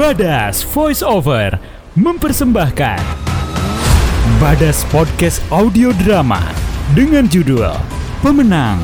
Badas Voice Over mempersembahkan Badas Podcast Audio Drama dengan judul Pemenang.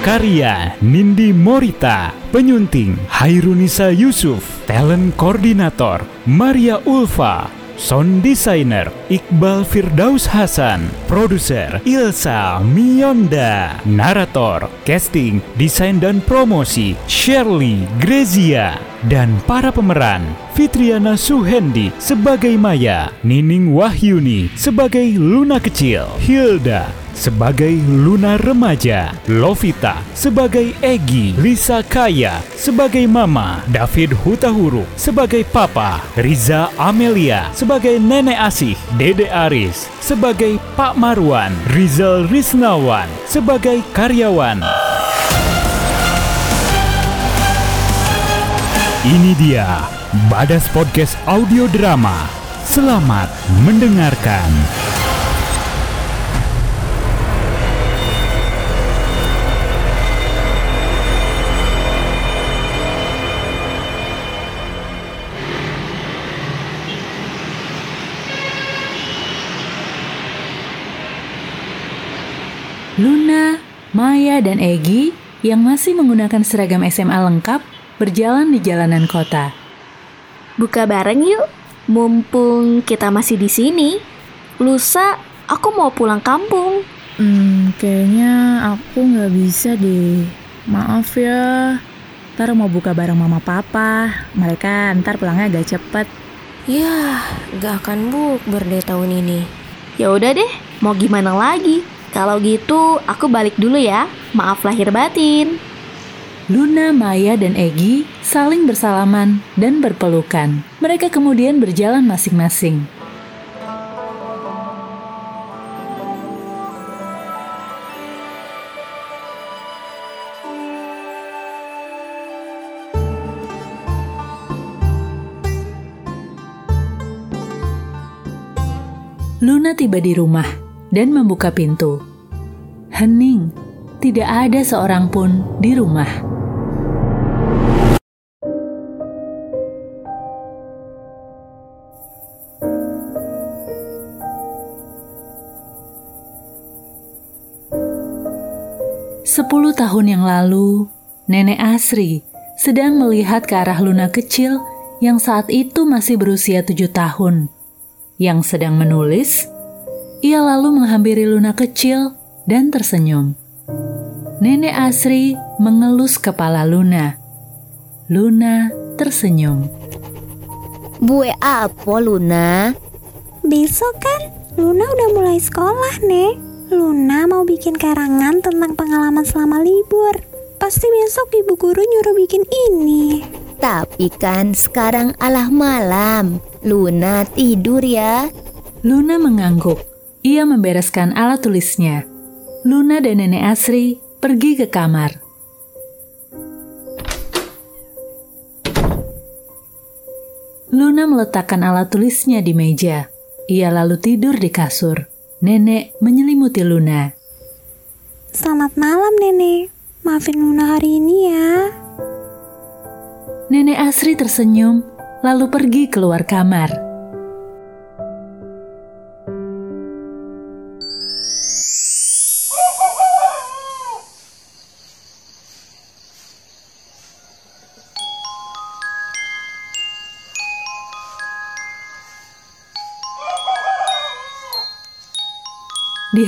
Karya Nindi Morita, penyunting Hairunisa Yusuf, talent koordinator Maria Ulfa, sound designer Iqbal Firdaus Hasan, produser Ilsa Mionda, narator, casting, desain dan promosi Shirley Grezia, dan para pemeran Fitriana Suhendi sebagai Maya, Nining Wahyuni sebagai Luna Kecil, Hilda sebagai Luna Remaja, Lovita sebagai Egi, Lisa Kaya sebagai Mama, David Hutahuru sebagai Papa, Riza Amelia sebagai Nenek Asih, Dede Aris sebagai Pak Marwan, Rizal Risnawan sebagai karyawan. Ini dia Badas Podcast Audio Drama. Selamat mendengarkan. Maya, dan Egi yang masih menggunakan seragam SMA lengkap berjalan di jalanan kota. Buka bareng yuk, mumpung kita masih di sini. Lusa, aku mau pulang kampung. Hmm, kayaknya aku nggak bisa deh. Maaf ya. Ntar mau buka bareng mama papa. Mereka ntar pulangnya agak cepet. Ya, gak akan bukber deh tahun ini. Ya udah deh, mau gimana lagi? Kalau gitu, aku balik dulu ya. Maaf lahir batin. Luna, Maya, dan Egi saling bersalaman dan berpelukan. Mereka kemudian berjalan masing-masing. Luna tiba di rumah dan membuka pintu. Hening, tidak ada seorang pun di rumah. Sepuluh tahun yang lalu, Nenek Asri sedang melihat ke arah Luna kecil yang saat itu masih berusia tujuh tahun, yang sedang menulis ia lalu menghampiri Luna kecil dan tersenyum. Nenek Asri mengelus kepala Luna. Luna tersenyum. Bue apa Luna? Besok kan Luna udah mulai sekolah, Nek. Luna mau bikin karangan tentang pengalaman selama libur. Pasti besok ibu guru nyuruh bikin ini. Tapi kan sekarang alah malam. Luna tidur ya. Luna mengangguk. Ia membereskan alat tulisnya. Luna dan Nenek Asri pergi ke kamar. Luna meletakkan alat tulisnya di meja. Ia lalu tidur di kasur. Nenek menyelimuti Luna. Selamat malam, Nenek. Maafin Luna hari ini ya. Nenek Asri tersenyum, lalu pergi keluar kamar.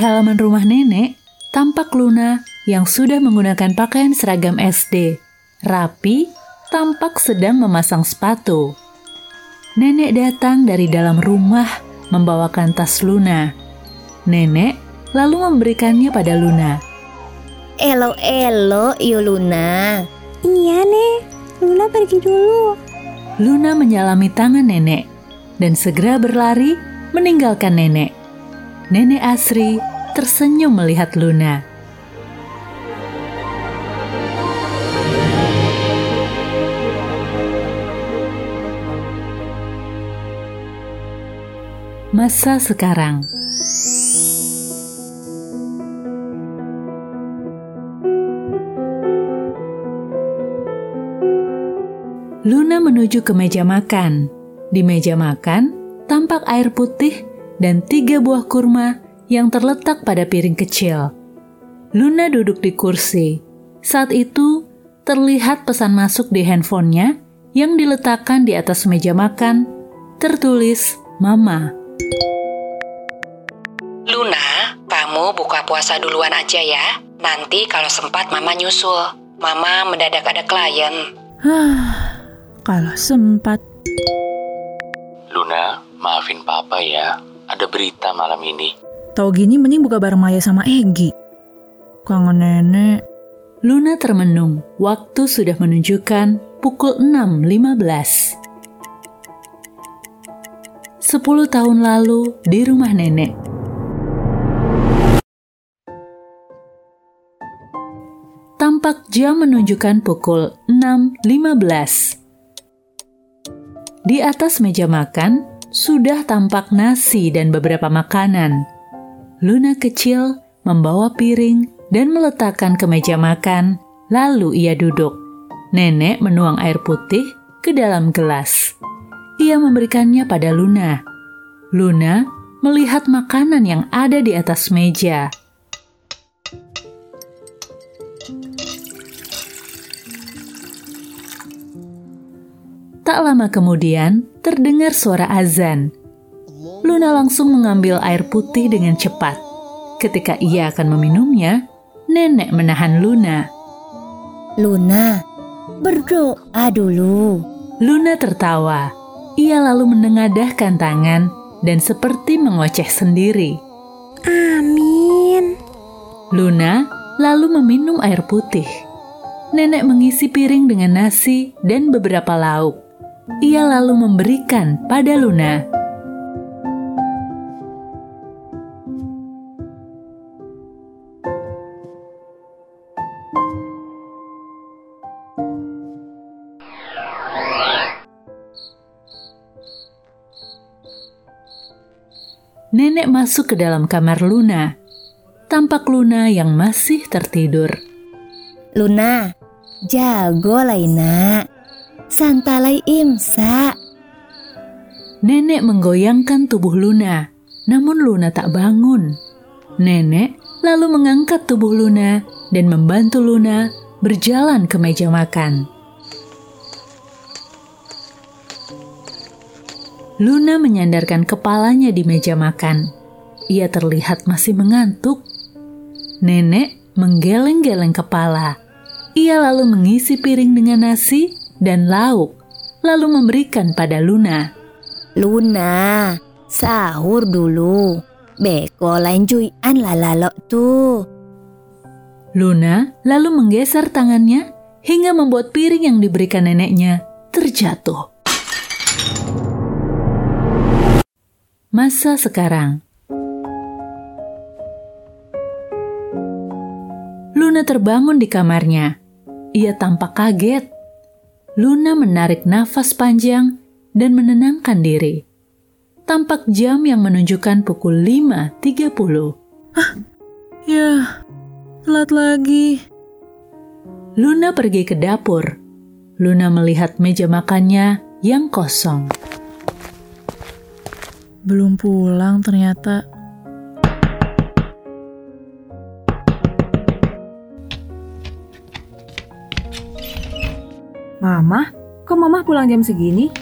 Halaman rumah nenek, tampak Luna yang sudah menggunakan pakaian seragam SD. Rapi, tampak sedang memasang sepatu. Nenek datang dari dalam rumah membawakan tas Luna. Nenek lalu memberikannya pada Luna. Elo-elo yo Luna. Iya, Nek. Luna pergi dulu. Luna menyalami tangan nenek dan segera berlari meninggalkan nenek. Nenek Asri tersenyum melihat Luna. Masa sekarang. Luna menuju ke meja makan. Di meja makan, tampak air putih dan tiga buah kurma yang terletak pada piring kecil. Luna duduk di kursi. Saat itu, terlihat pesan masuk di handphonenya yang diletakkan di atas meja makan, tertulis Mama. Luna, kamu buka puasa duluan aja ya. Nanti kalau sempat Mama nyusul. Mama mendadak ada klien. Hah, kalau sempat. Luna, maafin papa ya. Ada berita malam ini. Tahu gini mending buka bareng Maya sama Egi. Kangen nenek. Luna termenung. Waktu sudah menunjukkan pukul 6.15. Sepuluh tahun lalu di rumah nenek. Tampak jam menunjukkan pukul 6.15. Di atas meja makan, sudah tampak nasi dan beberapa makanan. Luna kecil membawa piring dan meletakkan ke meja makan, lalu ia duduk. Nenek menuang air putih ke dalam gelas. Ia memberikannya pada Luna. Luna melihat makanan yang ada di atas meja. Tak lama kemudian, terdengar suara azan. Luna langsung mengambil air putih dengan cepat. Ketika ia akan meminumnya, nenek menahan Luna. Luna, berdoa dulu. Luna tertawa. Ia lalu menengadahkan tangan dan seperti mengoceh sendiri. Amin. Luna lalu meminum air putih. Nenek mengisi piring dengan nasi dan beberapa lauk. Ia lalu memberikan pada Luna. Nenek masuk ke dalam kamar Luna. Tampak Luna yang masih tertidur. Luna, jago Laina. Santalai imsa. Nenek menggoyangkan tubuh Luna, namun Luna tak bangun. Nenek lalu mengangkat tubuh Luna dan membantu Luna berjalan ke meja makan. Luna menyandarkan kepalanya di meja makan. Ia terlihat masih mengantuk. Nenek menggeleng-geleng kepala. Ia lalu mengisi piring dengan nasi dan lauk, lalu memberikan pada Luna. Luna, sahur dulu. Beko lain cuian lalalo tuh. Luna lalu menggeser tangannya hingga membuat piring yang diberikan neneknya terjatuh. Masa sekarang Luna terbangun di kamarnya. Ia tampak kaget. Luna menarik nafas panjang dan menenangkan diri. Tampak jam yang menunjukkan pukul 5.30. Ya, telat lagi. Luna pergi ke dapur. Luna melihat meja makannya yang kosong. Belum pulang ternyata. Mama, kok mama pulang jam segini?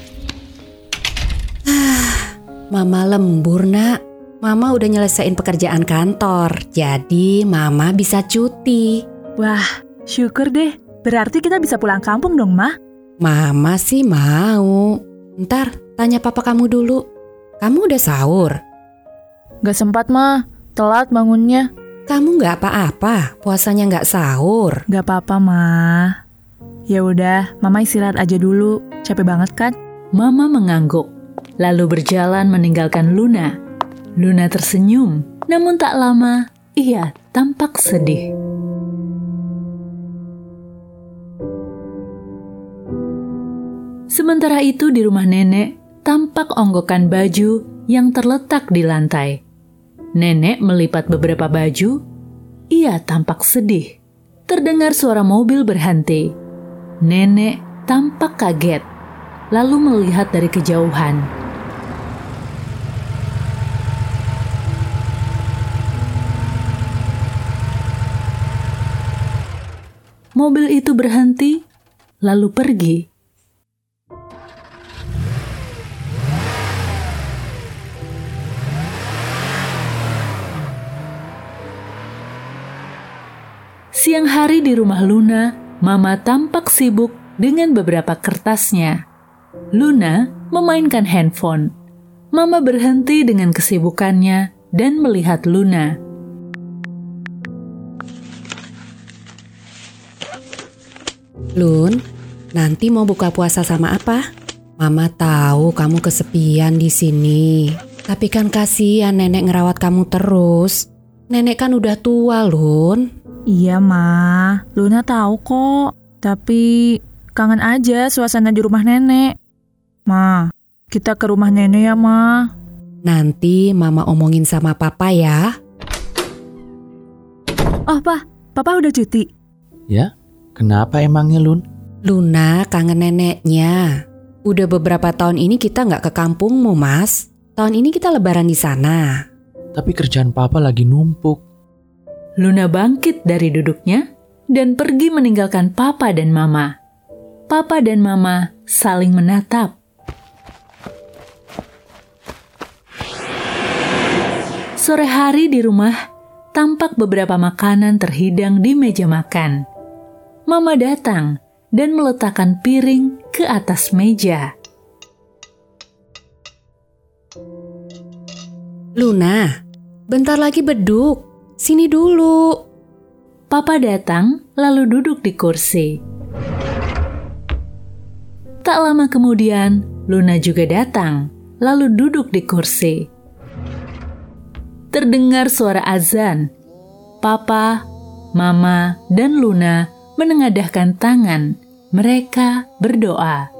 Mama lembur nak. Mama udah nyelesain pekerjaan kantor, jadi mama bisa cuti. Wah, syukur deh. Berarti kita bisa pulang kampung dong, Mah. Mama sih mau. Ntar tanya papa kamu dulu. Kamu udah sahur? Gak sempat, Mah. Telat bangunnya. Kamu nggak apa-apa, puasanya nggak sahur. Gak apa-apa, Mah. Ya udah, Mama istirahat aja dulu. Capek banget kan? Mama mengangguk, lalu berjalan meninggalkan Luna. Luna tersenyum, namun tak lama ia tampak sedih. Sementara itu di rumah nenek, tampak onggokan baju yang terletak di lantai. Nenek melipat beberapa baju, ia tampak sedih. Terdengar suara mobil berhenti. Nenek tampak kaget. lalu melihat dari kejauhan. Mobil itu berhenti, lalu pergi. Siang hari di rumah Luna, Mama tampak sibuk dengan beberapa kertasnya. Luna memainkan handphone. Mama berhenti dengan kesibukannya dan melihat Luna. Lun, nanti mau buka puasa sama apa? Mama tahu kamu kesepian di sini. Tapi kan kasihan nenek ngerawat kamu terus. Nenek kan udah tua, Lun. Iya, Ma. Luna tahu kok. Tapi kangen aja suasana di rumah nenek. Ma, kita ke rumah nenek ya, Ma. Nanti Mama omongin sama Papa ya. Oh, Pa. Papa udah cuti. Ya? Kenapa emangnya, Lun? Luna kangen neneknya. Udah beberapa tahun ini kita nggak ke kampungmu, Mas. Tahun ini kita lebaran di sana. Tapi kerjaan papa lagi numpuk. Luna bangkit dari duduknya dan pergi meninggalkan papa dan mama. Papa dan mama saling menatap. Sore hari di rumah, tampak beberapa makanan terhidang di meja makan. Mama datang dan meletakkan piring ke atas meja. Luna, bentar lagi beduk. Sini dulu. Papa datang lalu duduk di kursi. Tak lama kemudian, Luna juga datang lalu duduk di kursi. Terdengar suara azan. Papa, Mama, dan Luna menengadahkan tangan. Mereka berdoa.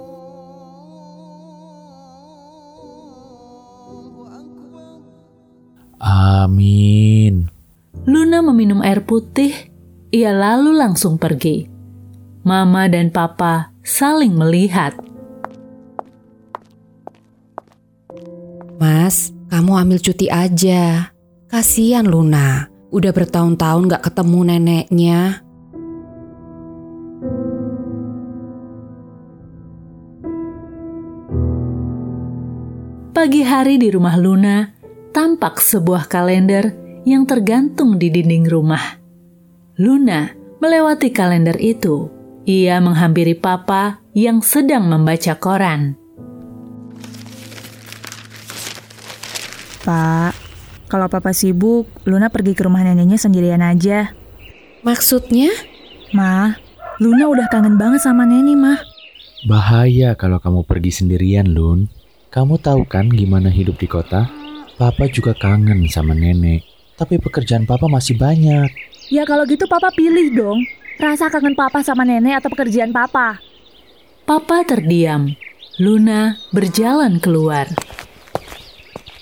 Amin. Luna meminum air putih, ia lalu langsung pergi. Mama dan Papa saling melihat. Mas, kamu ambil cuti aja. Kasian Luna, udah bertahun-tahun gak ketemu neneknya. Pagi hari di rumah Luna, tampak sebuah kalender yang tergantung di dinding rumah. Luna melewati kalender itu. Ia menghampiri papa yang sedang membaca koran. Pak, kalau papa sibuk, Luna pergi ke rumah neneknya sendirian aja. Maksudnya? Ma, Luna udah kangen banget sama nenek, mah. Bahaya kalau kamu pergi sendirian, Lun. Kamu tahu kan gimana hidup di kota? Papa juga kangen sama nenek. Tapi pekerjaan papa masih banyak. Ya kalau gitu papa pilih dong. Rasa kangen papa sama nenek atau pekerjaan papa? Papa terdiam. Luna berjalan keluar.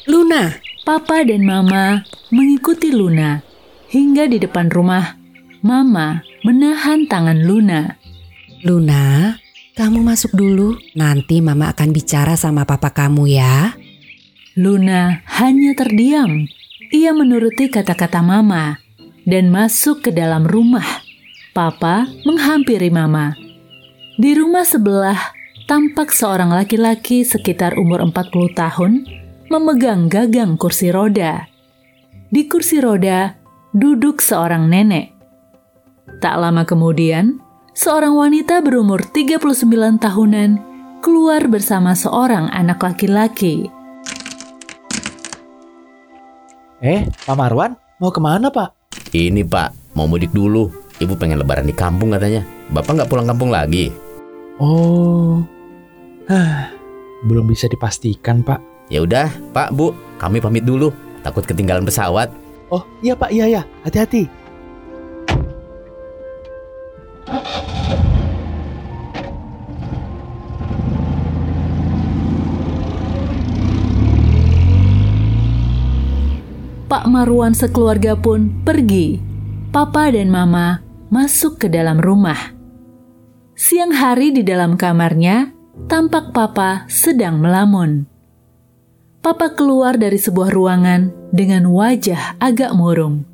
Luna, Papa dan Mama mengikuti Luna hingga di depan rumah. Mama menahan tangan Luna. Luna, kamu masuk dulu. Nanti Mama akan bicara sama papa kamu ya. Luna hanya terdiam. Ia menuruti kata-kata Mama dan masuk ke dalam rumah. Papa menghampiri Mama. Di rumah sebelah tampak seorang laki-laki sekitar umur 40 tahun memegang gagang kursi roda. Di kursi roda duduk seorang nenek. Tak lama kemudian, seorang wanita berumur 39 tahunan keluar bersama seorang anak laki-laki. Eh, Pak Marwan, mau ke mana Pak? Ini Pak, mau mudik dulu. Ibu pengen lebaran di kampung katanya. Bapak nggak pulang kampung lagi? Oh, Hah, belum bisa dipastikan Pak. Ya udah, Pak, Bu, kami pamit dulu. Takut ketinggalan pesawat. Oh iya Pak, iya ya, hati-hati. Pak Marwan sekeluarga pun pergi. Papa dan Mama masuk ke dalam rumah. Siang hari di dalam kamarnya, tampak Papa sedang melamun. Papa keluar dari sebuah ruangan dengan wajah agak murung.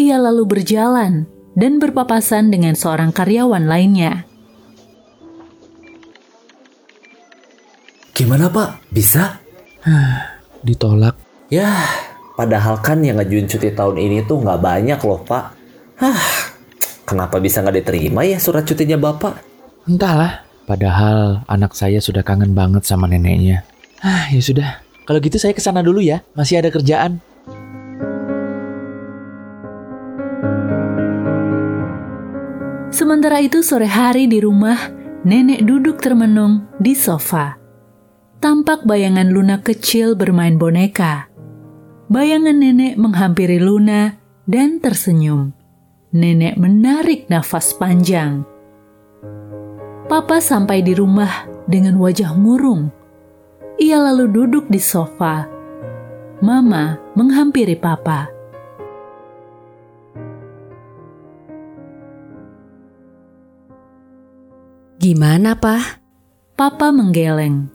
Ia lalu berjalan dan berpapasan dengan seorang karyawan lainnya. Gimana pak? Bisa? Ditolak. Ya, padahal kan yang ngajuin cuti tahun ini tuh nggak banyak loh pak. Hah, kenapa bisa nggak diterima ya surat cutinya bapak? Entahlah. Padahal anak saya sudah kangen banget sama neneknya. Ah, ya sudah. Kalau gitu saya ke sana dulu ya. Masih ada kerjaan. Sementara itu sore hari di rumah, nenek duduk termenung di sofa. Tampak bayangan Luna kecil bermain boneka. Bayangan nenek menghampiri Luna dan tersenyum. Nenek menarik nafas panjang. Papa sampai di rumah dengan wajah murung. Ia lalu duduk di sofa. Mama menghampiri Papa. Gimana, Pak? Papa menggeleng.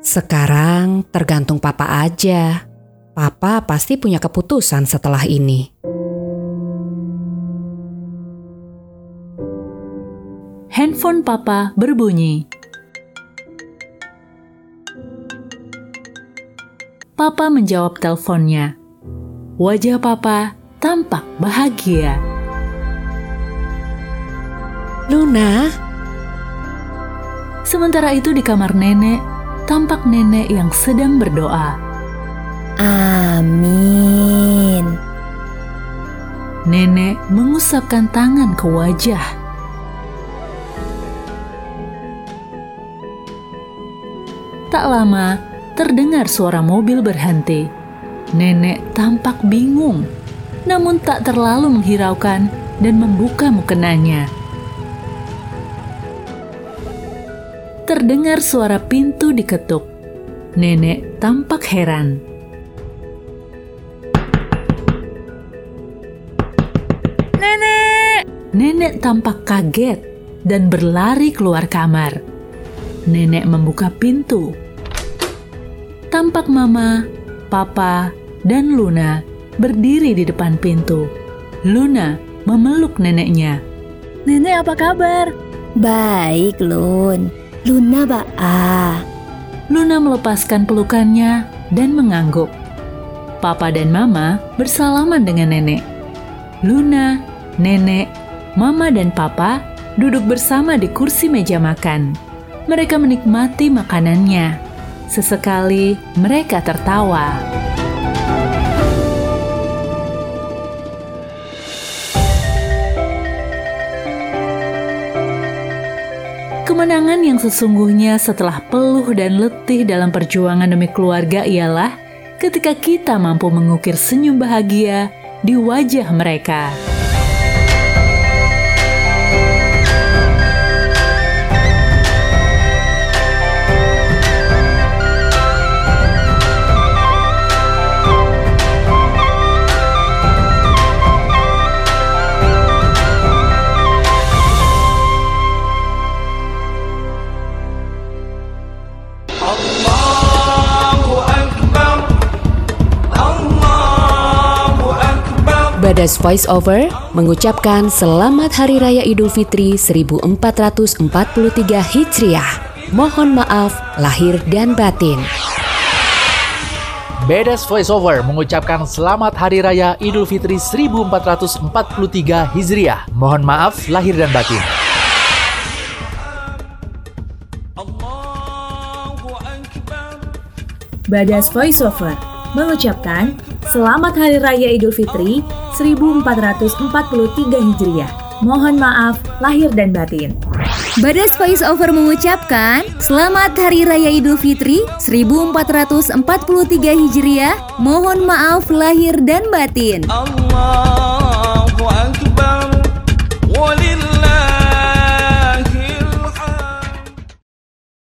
Sekarang tergantung Papa aja. Papa pasti punya keputusan setelah ini. Handphone Papa berbunyi. Papa menjawab teleponnya. Wajah Papa tampak bahagia. Luna, Sementara itu di kamar nenek, tampak nenek yang sedang berdoa. Amin. Nenek mengusapkan tangan ke wajah. Tak lama, terdengar suara mobil berhenti. Nenek tampak bingung, namun tak terlalu menghiraukan dan membuka mukenanya. Terdengar suara pintu diketuk. Nenek tampak heran. Nenek! Nenek tampak kaget dan berlari keluar kamar. Nenek membuka pintu. Tampak Mama, Papa, dan Luna berdiri di depan pintu. Luna memeluk neneknya. Nenek apa kabar? Baik, Lun. Luna Ba'a. Luna melepaskan pelukannya dan mengangguk. Papa dan Mama bersalaman dengan nenek. Luna, nenek, Mama dan Papa duduk bersama di kursi meja makan. Mereka menikmati makanannya. Sesekali mereka tertawa. Kemenangan yang sesungguhnya setelah peluh dan letih dalam perjuangan demi keluarga ialah ketika kita mampu mengukir senyum bahagia di wajah mereka. Badas Voice Over mengucapkan Selamat Hari Raya Idul Fitri 1443 Hijriah. Mohon maaf lahir dan batin. Bedes Voiceover mengucapkan Selamat Hari Raya Idul Fitri 1443 Hijriah. Mohon maaf lahir dan batin. Badas Voiceover mengucapkan Selamat Hari Raya Idul Fitri 1443 Hijriah. Mohon maaf lahir dan batin. Badas Voice Over mengucapkan Selamat Hari Raya Idul Fitri 1443 Hijriah Mohon maaf lahir dan batin Allah